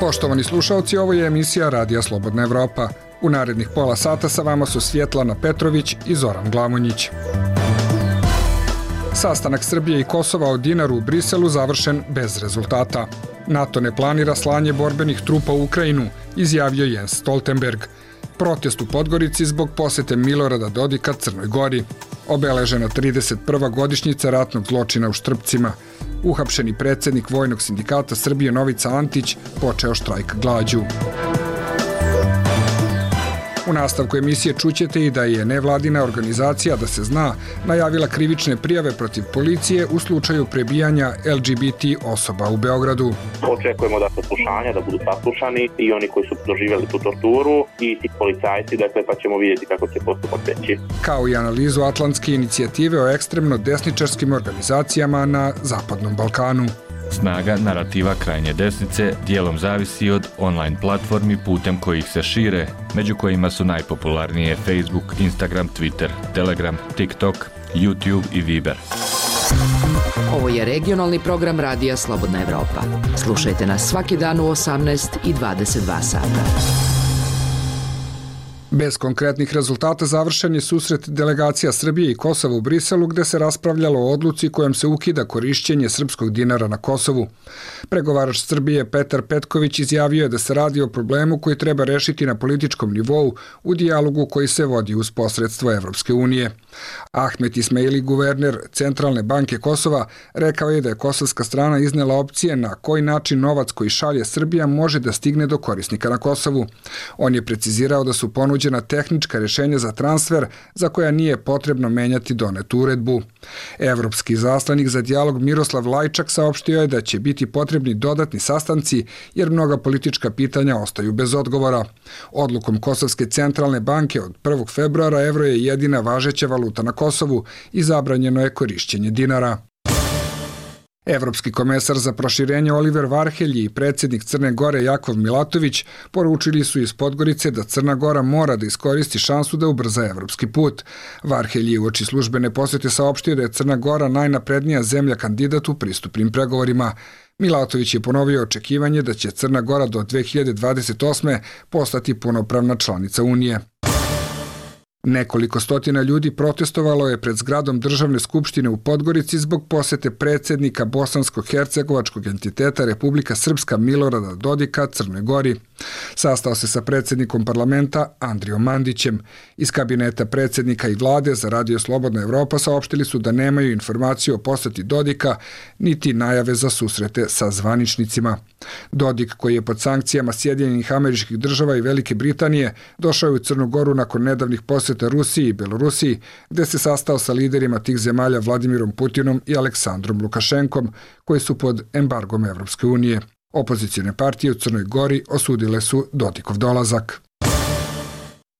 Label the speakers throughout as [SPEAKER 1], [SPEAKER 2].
[SPEAKER 1] Poštovani slušalci, ovo je emisija Radija Slobodna Evropa. U narednih pola sata sa vama su Svjetlana Petrović i Zoran Glamonjić. Sastanak Srbije i Kosova o dinaru u Briselu završen bez rezultata. NATO ne planira slanje borbenih trupa u Ukrajinu, izjavio Jens Stoltenberg. Protest u Podgorici zbog posete Milorada Dodika Crnoj Gori. Obeležena 31. godišnjica ratnog zločina u Štrpcima. Uhapšeni predsednik Vojnog sindikata Srbije Novica Antić počeo štrajk glađu. U nastavku emisije čućete i da je nevladina organizacija da se zna najavila krivične prijave protiv policije u slučaju prebijanja LGBT osoba u Beogradu.
[SPEAKER 2] Očekujemo da slušanja, da budu saslušani i oni koji su doživjeli tu torturu i ti policajci, dakle pa ćemo vidjeti kako će postupak teći.
[SPEAKER 1] Kao i analizu Atlantske inicijative o ekstremno desničarskim organizacijama na Zapadnom Balkanu.
[SPEAKER 3] Snaga narativa krajnje desnice dijelom zavisi od online platformi putem kojih se šire, među kojima su najpopularnije Facebook, Instagram, Twitter, Telegram, TikTok, YouTube i Viber.
[SPEAKER 4] Ovo je regionalni program Radija Slobodna Evropa. Slušajte nas svaki dan u 18 i 22 sata.
[SPEAKER 1] Bez konkretnih rezultata završen je susret delegacija Srbije i Kosova u Briselu gde se raspravljalo o odluci kojom se ukida korišćenje srpskog dinara na Kosovu. Pregovarač Srbije Petar Petković izjavio je da se radi o problemu koji treba rešiti na političkom nivou u dijalogu koji se vodi uz posredstvo Evropske unije. Ahmet Ismaili, guverner Centralne banke Kosova, rekao je da je kosovska strana iznela opcije na koji način novac koji šalje Srbija može da stigne do korisnika na Kosovu. On je precizirao da su ponuđeni ponuđena tehnička rešenja za transfer za koja nije potrebno menjati donetu uredbu. Evropski zaslanik za dijalog Miroslav Lajčak saopštio je da će biti potrebni dodatni sastanci jer mnoga politička pitanja ostaju bez odgovora. Odlukom Kosovske centralne banke od 1. februara evro je jedina važeća valuta na Kosovu i zabranjeno je korišćenje dinara. Evropski komesar za proširenje Oliver Varhelji i predsednik Crne Gore Jakov Milatović poručili su iz Podgorice da Crna Gora mora da iskoristi šansu da ubrza evropski put. Varhelji u oči službene posete saopštio da je Crna Gora najnaprednija zemlja kandidat u pristupnim pregovorima. Milatović je ponovio očekivanje da će Crna Gora do 2028. postati punopravna članica Unije. Nekoliko stotina ljudi protestovalo je pred zgradom Državne skupštine u Podgorici zbog posete predsednika bosansko-hercegovačkog entiteta Republika Srpska Milorada Dodika Crnoj Gori. Sastao se sa predsednikom parlamenta Andrijom Mandićem. Iz kabineta predsednika i vlade za Radio Slobodna Evropa saopštili su da nemaju informaciju o poseti Dodika niti najave za susrete sa zvaničnicima. Dodik, koji je pod sankcijama Sjedinjenih američkih država i Velike Britanije, došao je u Crnu Goru nakon nedavnih poseta Rusiji i Belorusiji, gde se sastao sa liderima tih zemalja Vladimirom Putinom i Aleksandrom Lukašenkom, koji su pod embargom Evropske unije. Opozicijne partije u Crnoj Gori osudile su Dodikov dolazak.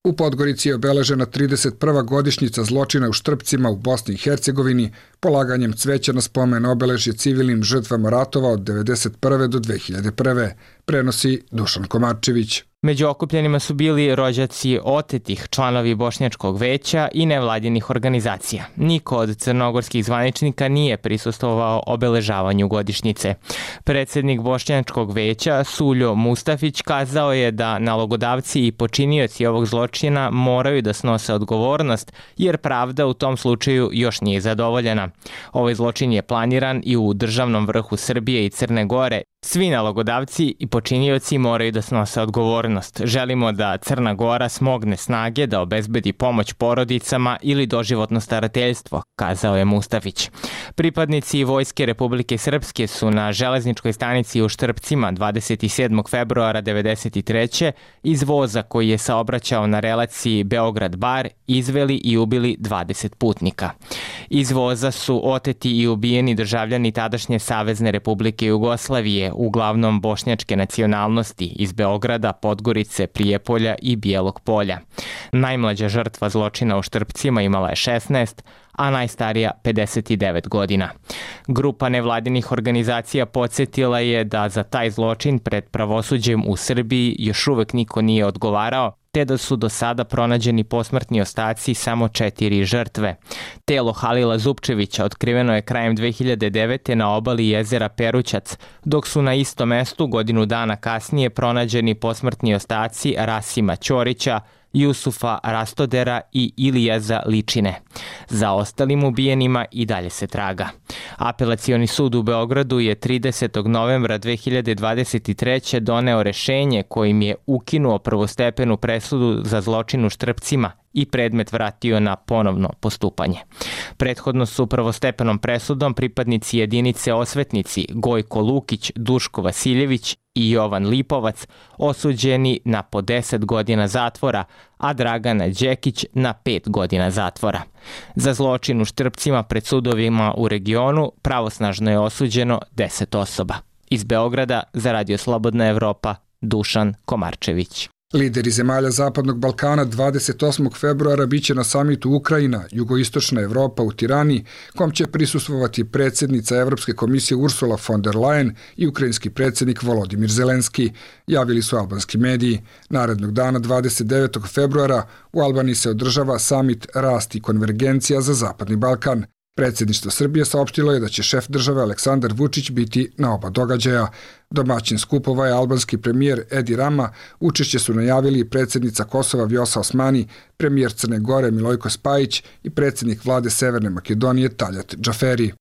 [SPEAKER 1] U Podgorici je obeležena 31. godišnjica zločina u Štrpcima u Bosni i Hercegovini polaganjem cveća na spomen obeležje civilnim žrtvama ratova od 1991. do 2001. prenosi Dušan Komarčević.
[SPEAKER 5] Među okupljenima su bili rođaci otetih, članovi Bošnjačkog veća i nevladinih organizacija. Niko od crnogorskih zvaničnika nije prisustovao obeležavanju godišnjice. Predsednik Bošnjačkog veća, Suljo Mustafić, kazao je da nalogodavci i počinioci ovog zločina moraju da snose odgovornost, jer pravda u tom slučaju još nije zadovoljena. Ovaj zločin je planiran i u državnom vrhu Srbije i Crne Gore Svi nalogodavci i počinioci moraju da snose odgovornost. Želimo da Crna Gora smogne snage da obezbedi pomoć porodicama ili doživotno starateljstvo, kazao je Mustafić. Pripadnici Vojske Republike Srpske su na železničkoj stanici u Štrpcima 27. februara 1993. iz voza koji je saobraćao na relaciji Beograd-Bar izveli i ubili 20 putnika. Iz voza su oteti i ubijeni državljani tadašnje Savezne Republike Jugoslavije uglavnom bošnjačke nacionalnosti iz Beograda, Podgorice, Prijepolja i Bijelog polja. Najmlađa žrtva zločina u Štrpcima imala je 16, a najstarija 59 godina. Grupa nevladinih organizacija podsjetila je da za taj zločin pred pravosuđem u Srbiji još uvek niko nije odgovarao, te da su do sada pronađeni posmrtni ostaci samo četiri žrtve. Telo Halila Zupčevića otkriveno je krajem 2009. na obali jezera Perućac, dok su na istom mestu godinu dana kasnije pronađeni posmrtni ostaci Rasima Ćorića, Jusufa Rastodera i Ilijaza Ličine. Za ostalim ubijenima i dalje se traga. Apelacioni sud u Beogradu je 30. novembra 2023. doneo rešenje kojim je ukinuo prvostepenu presudu za zločin u Štrpcima i predmet vratio na ponovno postupanje. Prethodno su prvostepenom presudom pripadnici jedinice osvetnici Gojko Lukić, Duško Vasiljević i Jovan Lipovac osuđeni na po 10 godina zatvora, a Dragana Đekić na 5 godina zatvora. Za zločin u Štrpcima pred sudovima u regionu pravosnažno je osuđeno 10 osoba. Iz Beograda za Radio Slobodna Evropa Dušan Komarčević.
[SPEAKER 1] Lideri zemalja Zapadnog Balkana 28. februara biće na samitu Ukrajina, jugoistočna Evropa u Tirani, kom će prisustvovati predsednica Evropske komisije Ursula von der Leyen i ukrajinski predsednik Volodimir Zelenski, javili su albanski mediji. Narednog dana 29. februara u Albaniji se održava samit Rast i konvergencija za Zapadni Balkan. Predsedništvo Srbije saopštilo je da će šef države Aleksandar Vučić biti na oba događaja. Domaćin skupova je albanski premijer Edi Rama, učešće su najavili predsednica Kosova Vjosa Osmani, premijer Crne Gore Milojko Spajić i predsednik vlade Severne Makedonije Taljat Džaferi.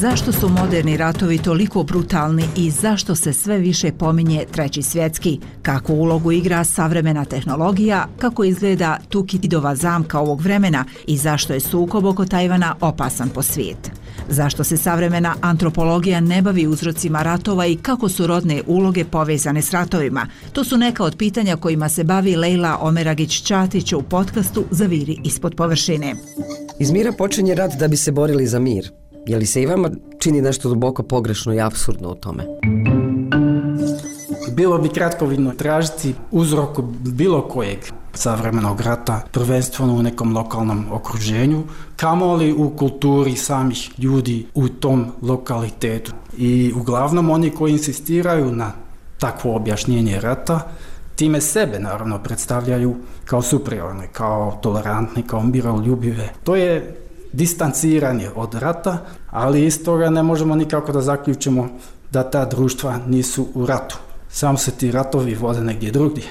[SPEAKER 6] Zašto su moderni ratovi toliko brutalni i zašto se sve više pominje Treći svjetski? Kako ulogu igra savremena tehnologija? Kako izgleda Tukidova zamka ovog vremena? I zašto je sukob oko Tajvana opasan po svijet? Zašto se savremena antropologija ne bavi uzrocima ratova i kako su rodne uloge povezane s ratovima? To su neka od pitanja kojima se bavi Lejla Omeragić-Ćatić u podcastu Zaviri ispod površine.
[SPEAKER 7] Iz mira počinje rat da bi se borili za mir. Je li se i vama čini nešto duboko pogrešno i absurdno u tome?
[SPEAKER 8] Bilo bi kratkovidno tražiti uzrok bilo kojeg savremenog rata, prvenstveno u nekom lokalnom okruženju, kamoli u kulturi samih ljudi u tom lokalitetu. I uglavnom oni koji insistiraju na takvo objašnjenje rata, time sebe naravno predstavljaju kao superiorne, kao tolerantne, kao miroljubive. To je distanciranje od rata, ali iz toga ne možemo nikako da zaključimo da ta društva nisu u ratu. Samo se ti ratovi vode negdje drugdje.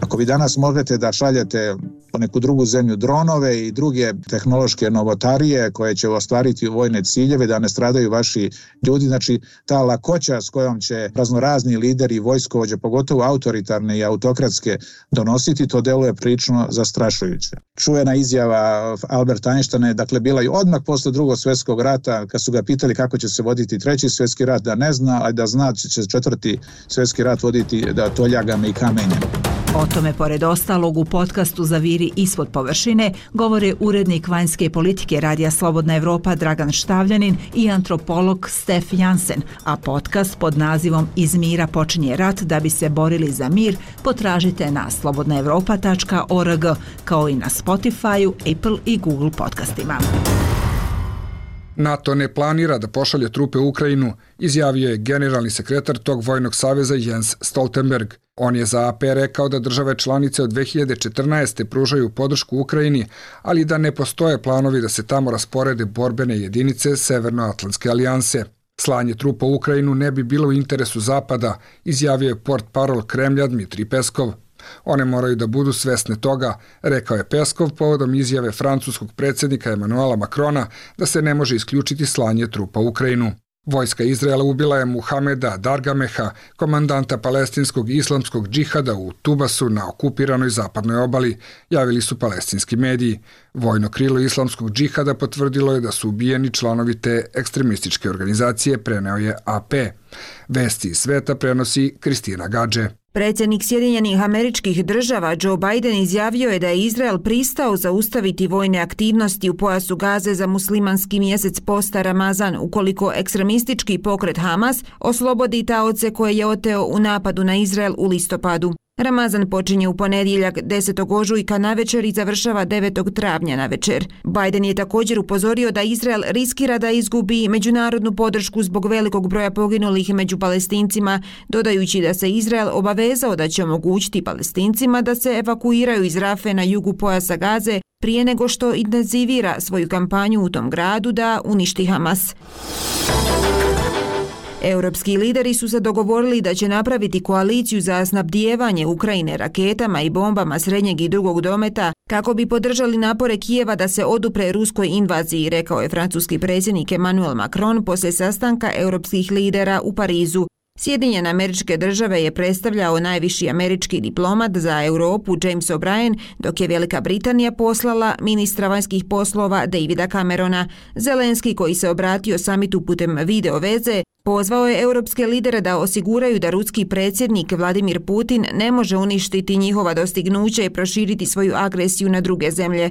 [SPEAKER 9] Ako vi danas možete da šaljete po neku drugu zemlju dronove i druge tehnološke novotarije koje će ostvariti vojne ciljeve da ne stradaju vaši ljudi, znači ta lakoća s kojom će raznorazni lideri i vojskovođe, pogotovo autoritarne i autokratske, donositi, to deluje prično zastrašujuće. Čuvena izjava Alberta Einsteina je dakle bila i odmah posle drugog svetskog rata, kad su ga pitali kako će se voditi treći svetski rat, da ne zna, a da zna će četvrti svetski rat voditi da toljagama i kamenjem.
[SPEAKER 6] O tome, pored ostalog, u podcastu Zaviri ispod površine govore urednik vanjske politike Radija Slobodna Evropa Dragan Štavljanin i antropolog Stef Jansen, a podcast pod nazivom Iz mira počinje rat da bi se borili za mir potražite na slobodnaevropa.org kao i na Spotify, Apple i Google podcastima.
[SPEAKER 1] NATO ne planira da pošalje trupe u Ukrajinu, izjavio je generalni sekretar tog vojnog saveza Jens Stoltenberg. On je za AP rekao da države članice od 2014. pružaju podršku Ukrajini, ali da ne postoje planovi da se tamo rasporede borbene jedinice Severnoatlantske alijanse. Slanje trupa u Ukrajinu ne bi bilo u interesu Zapada, izjavio je port parol Kremlja Dmitri Peskov. One moraju da budu svesne toga, rekao je Peskov povodom izjave francuskog predsednika Emanuela Makrona da se ne može isključiti slanje trupa u Ukrajinu. Vojska Izraela ubila je Muhameda Dargameha, komandanta palestinskog islamskog džihada u Tubasu na okupiranoj zapadnoj obali, javili su palestinski mediji. Vojno krilo islamskog džihada potvrdilo je da su ubijeni članovi te ekstremističke organizacije, preneo je AP. Vesti iz sveta prenosi Kristina Gađe.
[SPEAKER 10] Predsjednik Sjedinjenih američkih država Joe Biden izjavio je da je Izrael pristao zaustaviti vojne aktivnosti u pojasu Gaze za muslimanski mjesec posta Ramazan ukoliko ekstremistički pokret Hamas oslobodi taoce koje je oteo u napadu na Izrael u listopadu. Ramazan počinje u ponedjeljak 10. ožujka na večer i završava 9. travnja na večer. Biden je također upozorio da Izrael riskira da izgubi međunarodnu podršku zbog velikog broja poginulih među palestincima, dodajući da se Izrael obavezao da će omogućiti palestincima da se evakuiraju iz Rafe na jugu pojasa Gaze prije nego što intenzivira svoju kampanju u tom gradu da uništi Hamas. Europski lideri su se dogovorili da će napraviti koaliciju za snabdijevanje Ukrajine raketama i bombama srednjeg i drugog dometa kako bi podržali napore Kijeva da se odupre ruskoj invaziji, rekao je francuski predsjednik Emmanuel Macron posle sastanka europskih lidera u Parizu. Sjedinjene američke države je predstavljao najviši američki diplomat za Europu James O'Brien, dok je Velika Britanija poslala ministra vanjskih poslova Davida Camerona. Zelenski, koji se obratio samitu putem video veze, Pozvao je europske lidere da osiguraju da ruski predsjednik Vladimir Putin ne može uništiti njihova dostignuća i proširiti svoju agresiju na druge zemlje.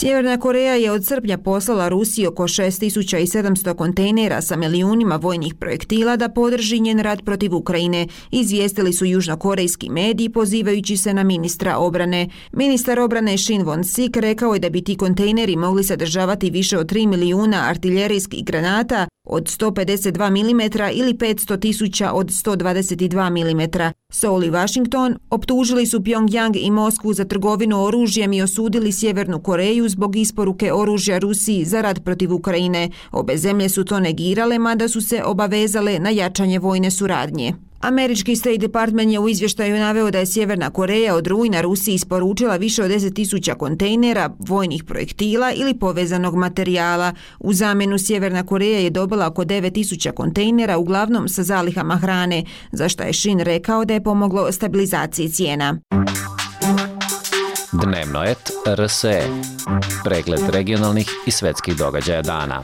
[SPEAKER 10] Sjeverna Koreja je od srpnja poslala Rusiji oko 6700 kontejnera sa milijunima vojnih projektila da podrži njen rad protiv Ukrajine, izvijestili su južnokorejski mediji pozivajući se na ministra obrane. Ministar obrane Shin Won-sik rekao je da bi ti kontejneri mogli sadržavati više od 3 milijuna artiljerijskih granata, od 152 mm ili 500 tisuća od 122 mm. Seoul i Washington optužili su Pyongyang i Moskvu za trgovinu oružjem i osudili Sjevernu Koreju zbog isporuke oružja Rusiji za rad protiv Ukrajine. Obe zemlje su to negirale, mada su se obavezale na jačanje vojne suradnje. Američki State Department je u izvještaju naveo da je Sjeverna Koreja od rujna Rusiji isporučila više od 10.000 kontejnera, vojnih projektila ili povezanog materijala. U zamenu Sjeverna Koreja je dobila oko 9.000 kontejnera, uglavnom sa zalihama hrane, za što je Shin rekao da je pomoglo stabilizaciji cijena.
[SPEAKER 11] Dnevno et RSE. Pregled regionalnih i svetskih događaja dana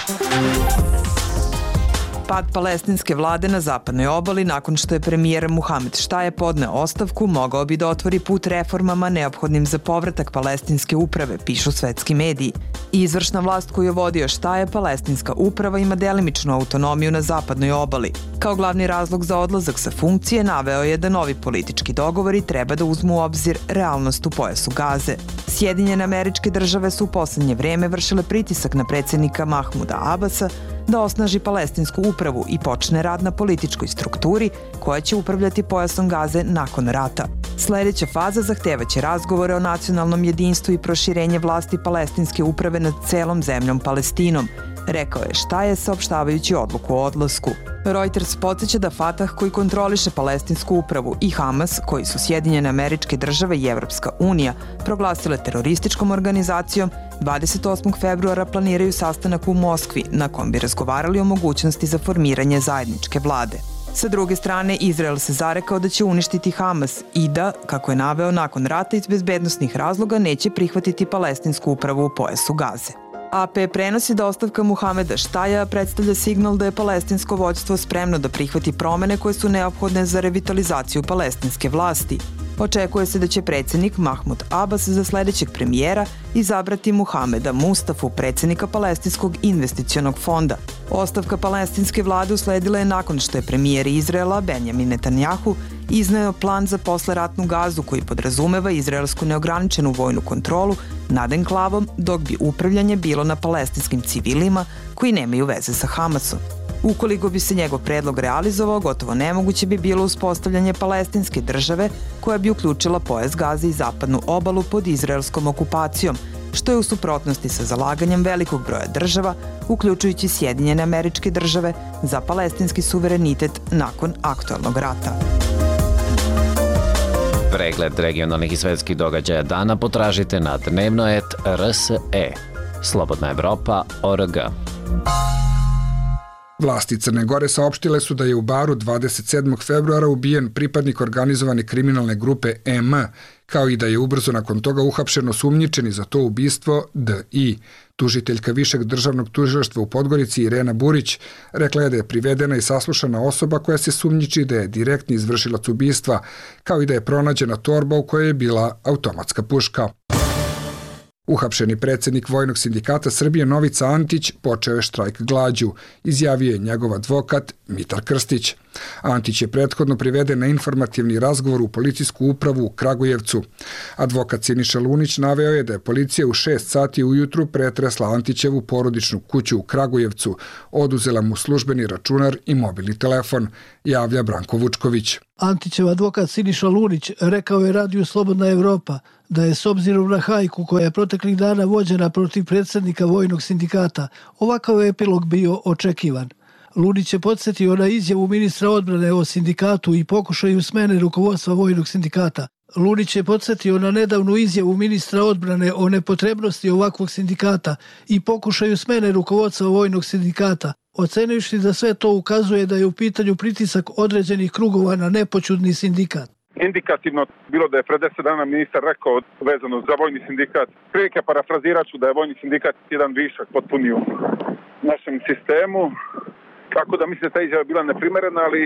[SPEAKER 12] pad palestinske vlade na zapadnoj obali nakon što je premijer Muhamed Štaje podneo ostavku mogao bi da otvori put reformama neophodnim za povratak palestinske uprave, pišu svetski mediji. Izvršna vlast koju je vodio Štaje, palestinska uprava ima delimičnu autonomiju na zapadnoj obali. Kao glavni razlog za odlazak sa funkcije naveo je da novi politički dogovori treba da uzmu u obzir realnost u pojasu Gaze. Sjedinjene američke države su u poslednje vreme vršile pritisak na predsednika Mahmuda Abasa da osnaži palestinsku upravu i počne rad na političkoj strukturi koja će upravljati pojasom gaze nakon rata. Sledeća faza zahtevaće razgovore o nacionalnom jedinstvu i proširenje vlasti palestinske uprave nad celom zemljom Palestinom, rekao je šta je saopštavajući odluku o odlasku. Reuters podsjeća da Fatah koji kontroliše palestinsku upravu i Hamas, koji su Sjedinjene američke države i Evropska unija, proglasile terorističkom organizacijom, 28. februara planiraju sastanak u Moskvi na kom bi razgovarali o mogućnosti za formiranje zajedničke vlade. Sa druge strane, Izrael se zarekao da će uništiti Hamas i da, kako je naveo nakon rata iz bezbednostnih razloga, neće prihvatiti palestinsku upravu u pojasu Gaze. AP prenosi da ostavka Muhameda Štaja predstavlja signal da je palestinsko vođstvo spremno da prihvati promene koje su neophodne za revitalizaciju palestinske vlasti, Očekuje se da će predsednik Mahmud Abbas za sledećeg premijera izabrati Muhameda Mustafu, predsednika Palestinskog investicionog fonda. Ostavka palestinske vlade usledila je nakon što je premijer Izraela Benjamin Netanjahu izneo plan za posleratnu gazu koji podrazumeva izraelsku neograničenu vojnu kontrolu nad enklavom, dok bi upravljanje bilo na palestinskim civilima koji nemaju veze sa Hamasom. Ukoliko bi se njegov predlog realizovao, gotovo nemoguće bi bilo uspostavljanje palestinske države koja bi uključila pojas Gaze i zapadnu obalu pod izraelskom okupacijom, što je u suprotnosti sa zalaganjem velikog broja država, uključujući Sjedinjene američke države, za palestinski suverenitet nakon aktualnog rata.
[SPEAKER 11] Pregled regionalnih i svetskih događaja dana potražite na dnevnoet.rse. Slobodna Evropa.org.
[SPEAKER 1] Vlasti Crne Gore saopštile su da je u baru 27. februara ubijen pripadnik organizovane kriminalne grupe M, kao i da je ubrzo nakon toga uhapšeno sumnjičeni za to ubistvo D.I. Tužiteljka Višeg državnog tužilaštva u Podgorici Irena Burić rekla je da je privedena i saslušana osoba koja se sumnjiči da je direktni izvršilac ubistva, kao i da je pronađena torba u kojoj je bila automatska puška. Uhapšeni predsednik Vojnog sindikata Srbije Novica Antić počeo je štrajk glađu, izjavio je njegov advokat Mitar Krstić. Antić je prethodno priveden na informativni razgovor u policijsku upravu u Kragujevcu. Advokat Siniša Lunić naveo je da je policija u 6 sati ujutru pretresla Antićevu porodičnu kuću u Kragujevcu, oduzela mu službeni računar i mobilni telefon, javlja Branko Vučković.
[SPEAKER 13] Antićev advokat Siniša Lunić rekao je radiju Slobodna Evropa da je s obzirom na hajku koja je proteklih dana vođena protiv predsednika Vojnog sindikata, ovakav epilog bio očekivan. Lunić je podsjetio na izjavu ministra odbrane o sindikatu i pokušaju smene rukovodstva Vojnog sindikata. Lunić je podsjetio na nedavnu izjavu ministra odbrane o nepotrebnosti ovakvog sindikata i pokušaju smene rukovodstva Vojnog sindikata, ocenivši da sve to ukazuje da je u pitanju pritisak određenih krugova na nepoćudni sindikat.
[SPEAKER 14] Indikativno bilo da je pre 10 dana ministar rekao vezano za vojni sindikat. Prilike parafrazirat ću da je vojni sindikat jedan višak potpunio našem sistemu. Tako da mislim da ta izjava bila neprimerena, ali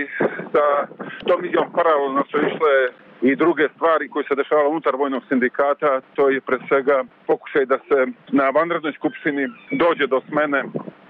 [SPEAKER 14] sa tom izjavom paralelno su išle i druge stvari koje se dešavale unutar vojnog sindikata, to je pre svega pokušaj da se na vanrednoj skupštini dođe do smene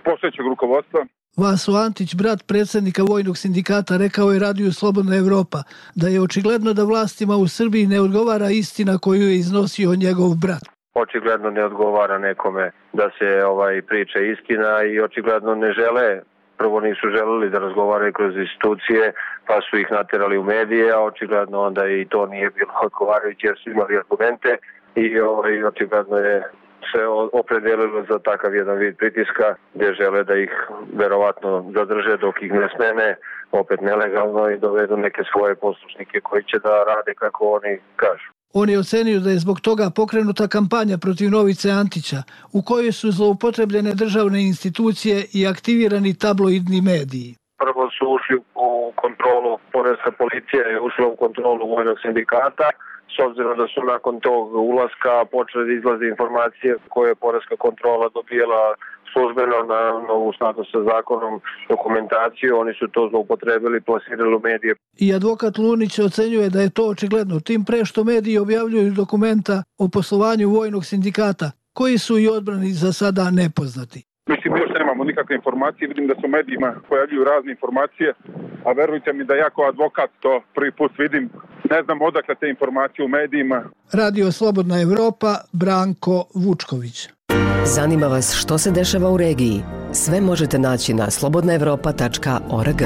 [SPEAKER 14] postojećeg rukovodstva.
[SPEAKER 13] Vaso Antić, brat predsednika Vojnog sindikata, rekao je Radio Slobodna Evropa da je očigledno da vlastima u Srbiji ne odgovara istina koju je iznosio njegov brat.
[SPEAKER 15] Očigledno ne odgovara nekome da se ovaj priča istina i očigledno ne žele prvo nisu želeli da razgovaraju kroz institucije, pa su ih naterali u medije, a očigledno onda i to nije bilo odgovarajuće jer su imali argumente i ovaj, očigledno je se opredelilo za takav jedan vid pritiska gdje žele da ih verovatno zadrže dok ih ne smene opet nelegalno i dovedu neke svoje poslušnike koji će da rade kako oni kažu.
[SPEAKER 13] Oni ocenio da je zbog toga pokrenuta kampanja protiv Novice Antića, u kojoj su zloupotrebljene državne institucije i aktivirani tabloidni mediji.
[SPEAKER 15] Prvo su ušli u kontrolu, poreska policija je ušla u kontrolu vojnog sindikata, s obzirom da su nakon tog ulaska počele da izlaze informacije koje je poreska kontrola dobijela službeno na, na u skladu sa zakonom dokumentaciju, oni su to zloupotrebili, plasirali u medije.
[SPEAKER 13] I advokat Lunić ocenjuje da je to očigledno, tim pre što mediji objavljuju dokumenta o poslovanju vojnog sindikata, koji su i odbrani za sada nepoznati.
[SPEAKER 14] Mislim, još nemamo nikakve informacije, vidim da su medijima pojavljuju razne informacije, a verujte mi da ja kao advokat to prvi put vidim. Ne znam odakle te informacije u medijima.
[SPEAKER 13] Radio Slobodna Evropa, Branko Vučković.
[SPEAKER 7] Zanima vas što se dešava u regiji? Sve možete naći na slobodnaevropa.org.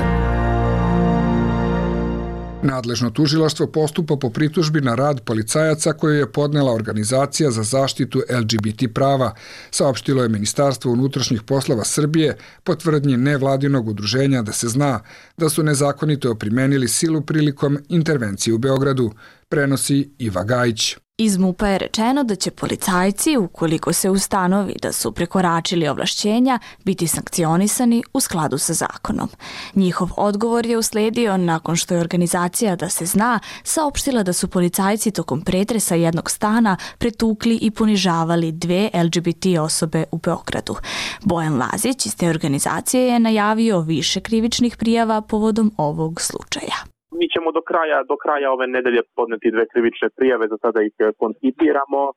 [SPEAKER 1] Nadležno tužilaštvo postupa po pritužbi na rad policajaca koju je podnela Organizacija za zaštitu LGBT prava, saopštilo je Ministarstvo unutrašnjih poslova Srbije po tvrdnji nevladinog udruženja da se zna da su nezakonito primenili silu prilikom intervencije u Beogradu, prenosi Iva Gajić.
[SPEAKER 16] Iz MUPA je rečeno da će policajci, ukoliko se ustanovi da su prekoračili ovlašćenja, biti sankcionisani u skladu sa zakonom. Njihov odgovor je usledio nakon što je organizacija Da se zna saopštila da su policajci tokom pretresa jednog stana pretukli i ponižavali dve LGBT osobe u Beogradu. Bojan Lazić iz te organizacije je najavio više krivičnih prijava povodom ovog slučaja.
[SPEAKER 2] Mi ćemo do kraja, do kraja ove nedelje podneti dve krivične prijave, za sada ih e, koncipiramo, e,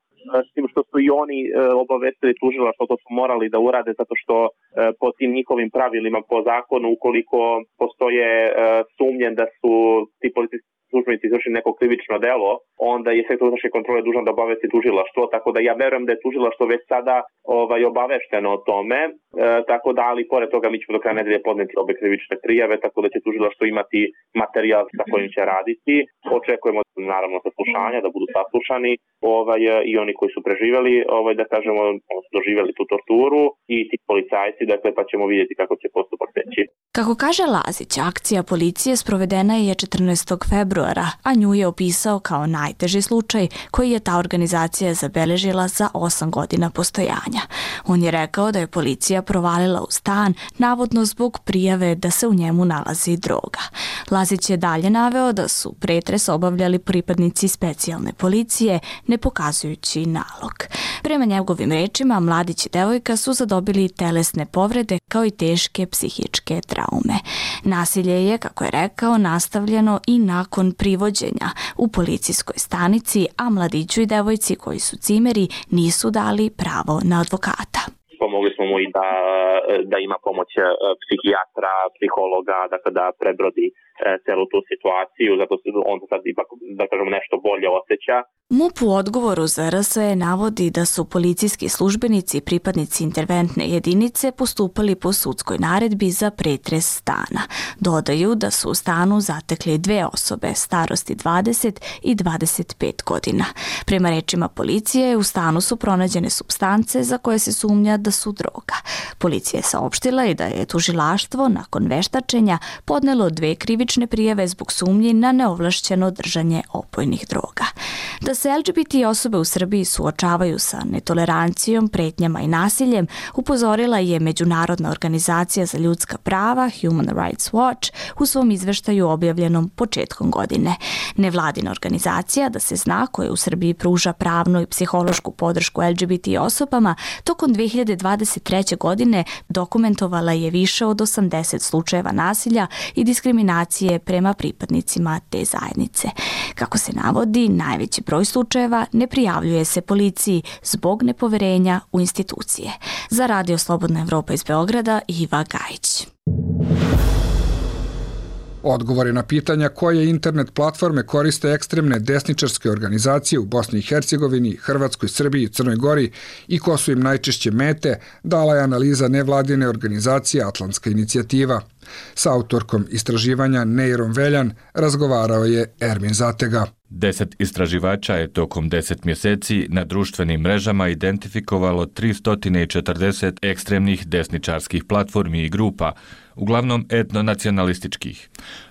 [SPEAKER 2] s tim što su i oni e, obavestili tužila što to su morali da urade zato što po tim njihovim pravilima po zakonu ukoliko postoje sumnjen da su ti policijski službenici izvršili neko krivično delo, onda je sektor unutrašnje kontrole dužan da obavesti tužilaštvo, tako da ja verujem da je tužilaštvo već sada ovaj, obavešteno o tome, e, tako da, ali pored toga mi ćemo do kraja nedelje podneti obe krivične prijave, tako da će tužilaštvo imati materijal sa kojim će raditi. Očekujemo naravno saslušanja, da budu saslušani ovaj, i oni koji su preživeli, ovaj, da kažemo, doživjeli tu torturu i ti policajci, dakle, pa ćemo vidjeti kako će postupak teći.
[SPEAKER 16] Kako kaže Lazić, akcija policije sprovedena je 14. februara, a nju je opisao kao najteži slučaj koji je ta organizacija zabeležila za 8 godina postojanja. On je rekao da je policija provalila u stan, navodno zbog prijave da se u njemu nalazi droga. Lazić je dalje naveo da su pretres obavljali pripadnici specijalne policije, ne pokazujući nalog. Prema njegovim rečima, mladić i devojka su zadobili telesne povrede kao i teške psihičke traume. Nasilje je, kako je rekao, nastavljeno i nakon privođenja u policijskoj stanici, a mladiću i devojci koji su cimeri nisu dali pravo na advokata.
[SPEAKER 2] Pomogli smo mu i da, da ima pomoć e, psihijatra, psihologa, dakle da prebrodi celu tu situaciju, zato se on sad ipak, da kažemo, nešto bolje osjeća.
[SPEAKER 16] MUP u odgovoru za RSE navodi da su policijski službenici i pripadnici interventne jedinice postupali po sudskoj naredbi za pretres stana. Dodaju da su u stanu zatekli dve osobe starosti 20 i 25 godina. Prema rečima policije, u stanu su pronađene substance za koje se sumnja da su droga. Policija je saopštila i da je tužilaštvo nakon veštačenja podnelo dve krivične prijeve zbog sumnji na neovlašćeno držanje opojnih droga. Da se LGBT osobe u Srbiji suočavaju sa netolerancijom, pretnjama i nasiljem, upozorila je Međunarodna organizacija za ljudska prava Human Rights Watch u svom izveštaju objavljenom početkom godine. Nevladina organizacija, da se zna, koja u Srbiji pruža pravnu i psihološku podršku LGBT osobama, tokom 2023. godine dokumentovala je više od 80 slučajeva nasilja i diskriminacije prema pripadnicima te zajednice. Kako se navodi, najveći broj slučajeva ne prijavljuje se policiji zbog nepoverenja u institucije. Za Radio Slobodna Evropa iz Beograda, Iva Gajić.
[SPEAKER 1] Odgovore na pitanja koje internet platforme koriste ekstremne desničarske organizacije u Bosni i Hercegovini, Hrvatskoj, Srbiji, Crnoj Gori i ko su im najčešće mete, dala je analiza nevladine organizacije Atlantska inicijativa. Sa autorkom istraživanja Neirom Veljan razgovarao je Ermin Zatega.
[SPEAKER 3] Deset istraživača je tokom deset mjeseci na društvenim mrežama identifikovalo 340 ekstremnih desničarskih platformi i grupa, uglavnom etnonacionalističkih.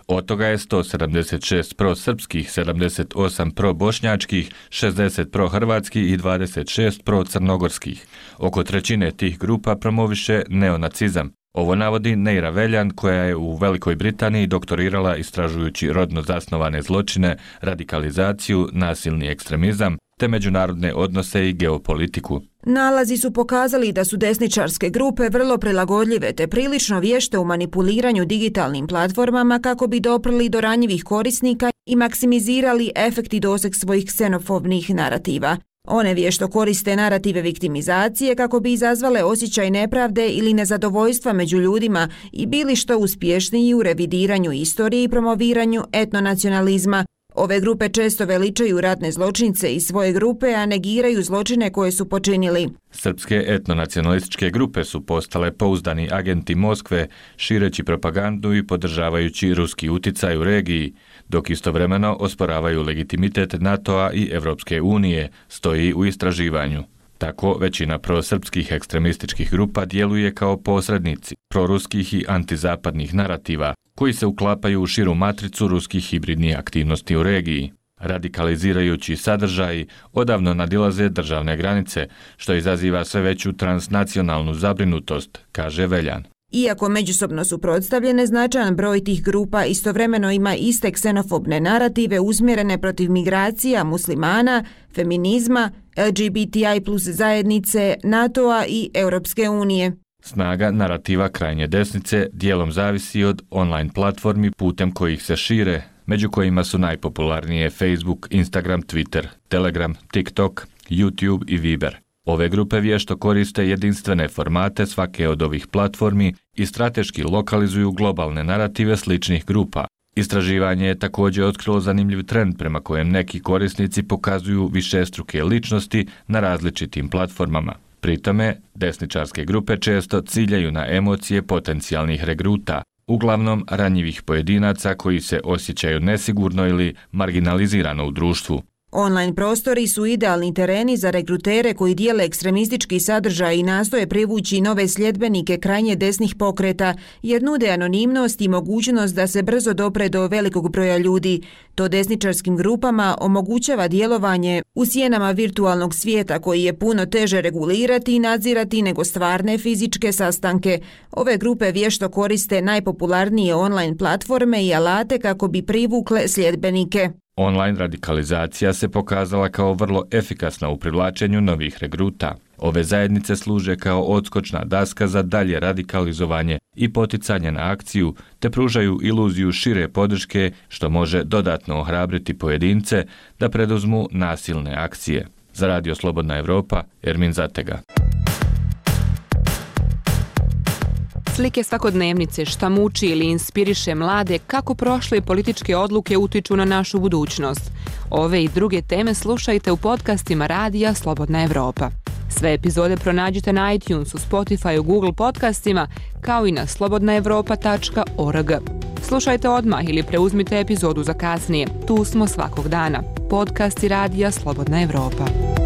[SPEAKER 3] Od toga je 176 pro-srpskih, 78 pro-bošnjačkih, 60 pro-hrvatskih i 26 pro-crnogorskih. Oko trećine tih grupa promoviše neonacizam, Ovo navodi Neira Veljan koja je u Velikoj Britaniji doktorirala istražujući rodno zasnovane zločine, radikalizaciju, nasilni ekstremizam te međunarodne odnose i geopolitiku.
[SPEAKER 10] Nalazi su pokazali da su desničarske grupe vrlo prilagodljive te prilično vješte u manipuliranju digitalnim platformama kako bi doprli do ranjivih korisnika i maksimizirali efekt i doseg svojih ksenofobnih narativa. One vješto koriste narative viktimizacije kako bi izazvale osjećaj nepravde ili nezadovoljstva među ljudima i bili što uspješniji u revidiranju istorije i promoviranju etnonacionalizma. Ove grupe često veličaju ratne zločince i svoje grupe, a negiraju zločine koje su počinili.
[SPEAKER 3] Srpske etnonacionalističke grupe su postale pouzdani agenti Moskve, šireći propagandu i podržavajući ruski uticaj u regiji, dok istovremeno osporavaju legitimitet NATO-a i Evropske unije, stoji u istraživanju. Tako, većina prosrpskih ekstremističkih grupa djeluje kao posrednici proruskih i antizapadnih narativa, koji se uklapaju u širu matricu ruskih hibridnih aktivnosti u regiji. Radikalizirajući sadržaji odavno nadilaze državne granice, što izaziva sve veću transnacionalnu zabrinutost, kaže Veljan.
[SPEAKER 10] Iako međusobno su prodstavljene, značajan broj tih grupa istovremeno ima iste ksenofobne narative uzmjerene protiv migracija, muslimana, feminizma, LGBTI plus zajednice, NATO-a i Europske unije.
[SPEAKER 3] Snaga narativa krajnje desnice dijelom zavisi od online platformi putem kojih se šire, među kojima su najpopularnije Facebook, Instagram, Twitter, Telegram, TikTok, YouTube i Viber. Ove grupe vješto koriste jedinstvene formate svake od ovih platformi i strateški lokalizuju globalne narative sličnih grupa. Istraživanje je također otkrilo zanimljiv trend prema kojem neki korisnici pokazuju višestruke ličnosti na različitim platformama. Pritome, desničarske grupe često ciljaju na emocije potencijalnih regruta, uglavnom ranjivih pojedinaca koji se osjećaju nesigurno ili marginalizirano u društvu.
[SPEAKER 10] Online prostori su idealni tereni za regrutere koji dijele ekstremistički sadržaj i nastoje privući nove sljedbenike krajnje desnih pokreta, jer nude anonimnost i mogućnost da se brzo dopre do velikog broja ljudi. To desničarskim grupama omogućava djelovanje u sjenama virtualnog svijeta koji je puno teže regulirati i nadzirati nego stvarne fizičke sastanke. Ove grupe vješto koriste najpopularnije online platforme i alate kako bi privukle sljedbenike.
[SPEAKER 3] Online radikalizacija se pokazala kao vrlo efikasna u privlačenju novih regruta. Ove zajednice služe kao odskočna daska za dalje radikalizovanje i poticanje na akciju, te pružaju iluziju šire podrške što može dodatno ohrabriti pojedince da preduzmu nasilne akcije. Za Radio Slobodna Evropa, Ermin Zatega.
[SPEAKER 17] Slike svakodnevnice šta muči ili inspiriše mlade kako prošle političke odluke utiču na našu budućnost. Ove i druge teme slušajte u podcastima Radija Slobodna Evropa. Sve epizode pronađite na iTunesu, Spotify, Google podcastima, kao i na slobodnaevropa.org. Slušajte odmah ili preuzmite epizodu za kasnije. Tu smo svakog dana. Podcasti Radija Slobodna Evropa.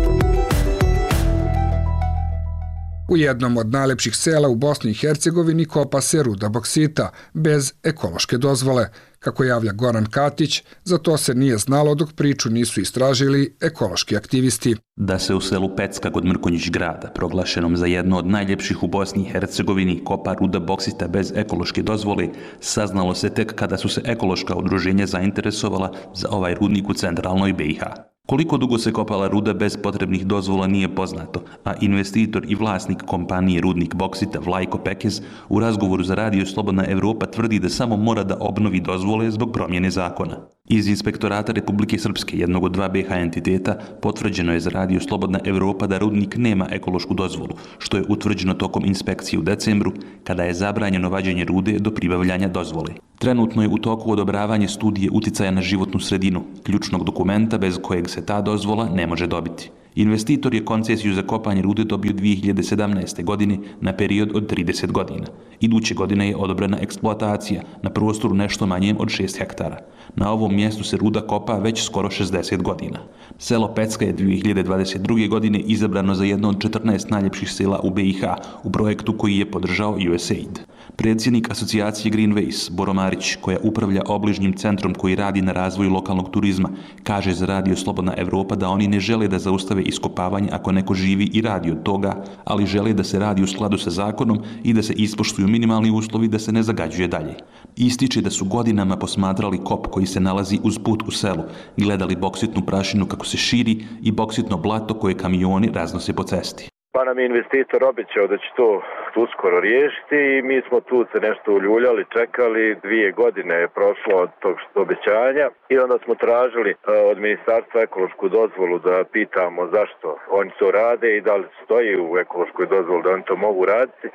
[SPEAKER 1] U jednom od najlepših sela u Bosni i Hercegovini kopa se ruda boksita, bez ekološke dozvole. Kako javlja Goran Katić, za to se nije znalo dok priču nisu istražili ekološki aktivisti.
[SPEAKER 18] Da se u selu Pecka kod Mrkonjić grada, proglašenom za jedno od najljepših u Bosni i Hercegovini, kopa ruda boksita bez ekološke dozvole, saznalo se tek kada su se ekološka udruženja zainteresovala za ovaj rudnik u centralnoj BiH. Koliko dugo se kopala ruda bez potrebnih dozvola nije poznato, a investitor i vlasnik kompanije Rudnik Boksita Vlajko Pekez u razgovoru za radio Slobodna Evropa tvrdi da samo mora da obnovi dozvole zbog promjene zakona. Iz inspektorata Republike Srpske, jednog od dva BH entiteta, potvrđeno je za radio Slobodna Evropa da rudnik nema ekološku dozvolu, što je utvrđeno tokom inspekcije u decembru, kada je zabranjeno vađenje rude do pribavljanja dozvole. Trenutno je u toku odobravanje studije uticaja na životnu sredinu, ključnog dokumenta bez kojeg se ta dozvola ne može dobiti. Investitor je koncesiju za kopanje rude dobio 2017. godine na period od 30 godina. Iduće godine je odobrena eksploatacija na prostoru nešto manjem od 6 hektara. Na ovom mjestu se ruda kopa već skoro 60 godina. Selo Pecka je 2022. godine izabrano za jedno od 14 najljepših sela u BiH u projektu koji je podržao USAID. Predsjednik asocijacije Greenways, Boro Marić, koja upravlja obližnjim centrom koji radi na razvoju lokalnog turizma, kaže za Radio Slobodna Evropa da oni ne žele da zaustave iskopavanje ako neko živi i radi od toga, ali žele da se radi u skladu sa zakonom i da se ispoštuju minimalni uslovi da se ne zagađuje dalje. Ističe da su godinama posmatrali kop koji se nalazi uz put u selu, gledali boksitnu prašinu kako se širi i boksitno blato koje kamioni raznose po cesti.
[SPEAKER 15] Pa nam je investitor obećao da će to uskoro riješiti i mi smo tu se nešto uljuljali, čekali, dvije godine je prošlo od tog obećanja i onda smo tražili e, od ministarstva ekološku dozvolu da pitamo zašto oni to rade i da li stoji u ekološkoj dozvolu da oni to mogu raditi.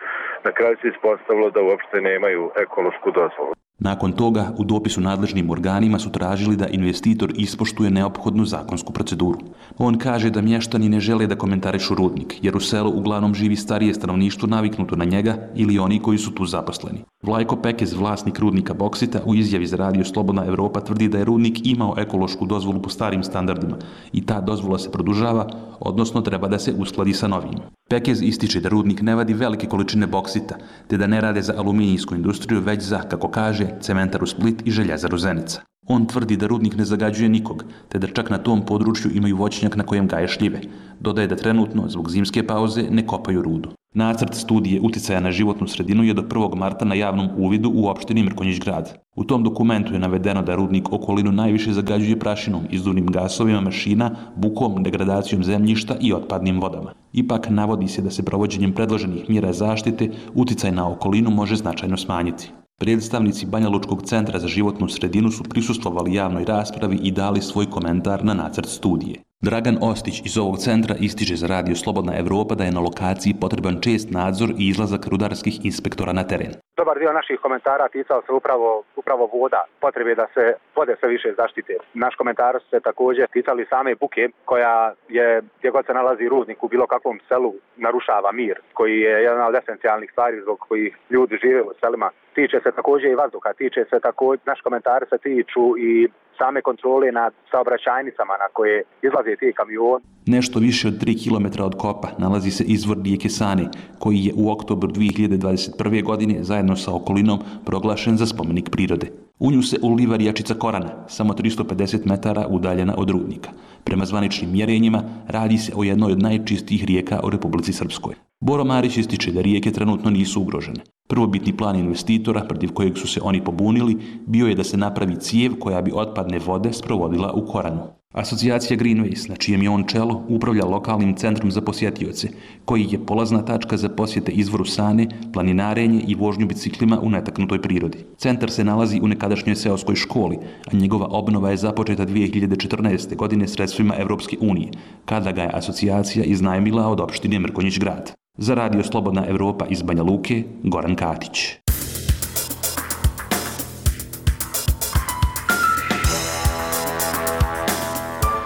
[SPEAKER 15] Na kraju se ispostavilo da uopšte nemaju ekološku dozvolu.
[SPEAKER 18] Nakon toga, u dopisu nadležnim organima su tražili da investitor ispoštuje neophodnu zakonsku proceduru. On kaže da mještani ne žele da komentarišu rudnik, jer u selu uglavnom živi starije stanovništvo naviknuto na njega ili oni koji su tu zaposleni. Vlajko Pekez, vlasnik rudnika Boksita, u izjavi za radio Slobodna Evropa tvrdi da je rudnik imao ekološku dozvolu po starim standardima i ta dozvola se produžava, odnosno treba da se uskladi sa novim. Pekez ističe da rudnik ne vadi velike količine boksita, te da ne rade za aluminijsku industriju, već za, kako kaže, cementaru Split i željezaru Zenica. On tvrdi da rudnik ne zagađuje nikog, te da čak na tom području imaju voćnjak na kojem gaje šljive. Dodaje da trenutno, zbog zimske pauze, ne kopaju rudu. Nacrt studije uticaja na životnu sredinu je do 1. marta na javnom uvidu u opštini Mrkonjić grad. U tom dokumentu je navedeno da rudnik okolinu najviše zagađuje prašinom, izduvnim gasovima mašina, bukom, degradacijom zemljišta i otpadnim vodama. Ipak navodi se da se provođenjem predloženih mjera zaštite uticaj na okolinu može značajno smanjiti. Predstavnici Banja Lučkog centra za životnu sredinu su prisustvovali javnoj raspravi i dali svoj komentar na nacrt studije. Dragan Ostić iz ovog centra ističe za Radio Slobodna Evropa da je na lokaciji potreban čest nadzor i izlazak rudarskih inspektora na teren.
[SPEAKER 19] Dobar dio naših komentara ticao se upravo, upravo voda, potrebe da se vode sve više zaštite. Naš komentar se također ticali same buke koja je, gdje god se nalazi rudnik u bilo kakvom selu, narušava mir, koji je jedna od esencijalnih stvari zbog kojih ljudi žive u selima. Tiče se također i vazduha, tiče se također, naš komentar se tiču i same kontrole nad saobraćajnicama na koje izlaze ti kamion.
[SPEAKER 18] Nešto više od 3 km od kopa nalazi se izvor rijeke Sane, koji je u oktobru 2021. godine zajedno sa okolinom proglašen za spomenik prirode. U nju se uliva rijačica Korana, samo 350 metara udaljena od rudnika. Prema zvaničnim mjerenjima radi se o jednoj od najčistijih rijeka u Republici Srpskoj. Boro Marić ističe da rijeke trenutno nisu ugrožene. Prvobitni plan investitora, protiv kojeg su se oni pobunili, bio je da se napravi cijev koja bi otpadne vode sprovodila u Koranu. Asocijacija Greenways, na čijem je on čelo, upravlja lokalnim centrom za posjetioce, koji je polazna tačka za posjete izvoru Sane, planinarenje i vožnju biciklima u netaknutoj prirodi. Centar se nalazi u nekadašnjoj seoskoj školi, a njegova obnova je započeta 2014. godine sredstvima Evropske unije, kada ga je asocijacija iznajmila od opštine Mrkonjić grad. Za radio Slobodna Evropa iz Banja Luke, Goran Katić.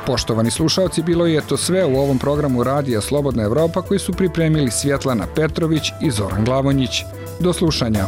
[SPEAKER 1] Poštovani slušalci, bilo je to sve u ovom programu Radija Slobodna Evropa koji su pripremili Svjetlana Petrović i Zoran Glavonjić. Do slušanja.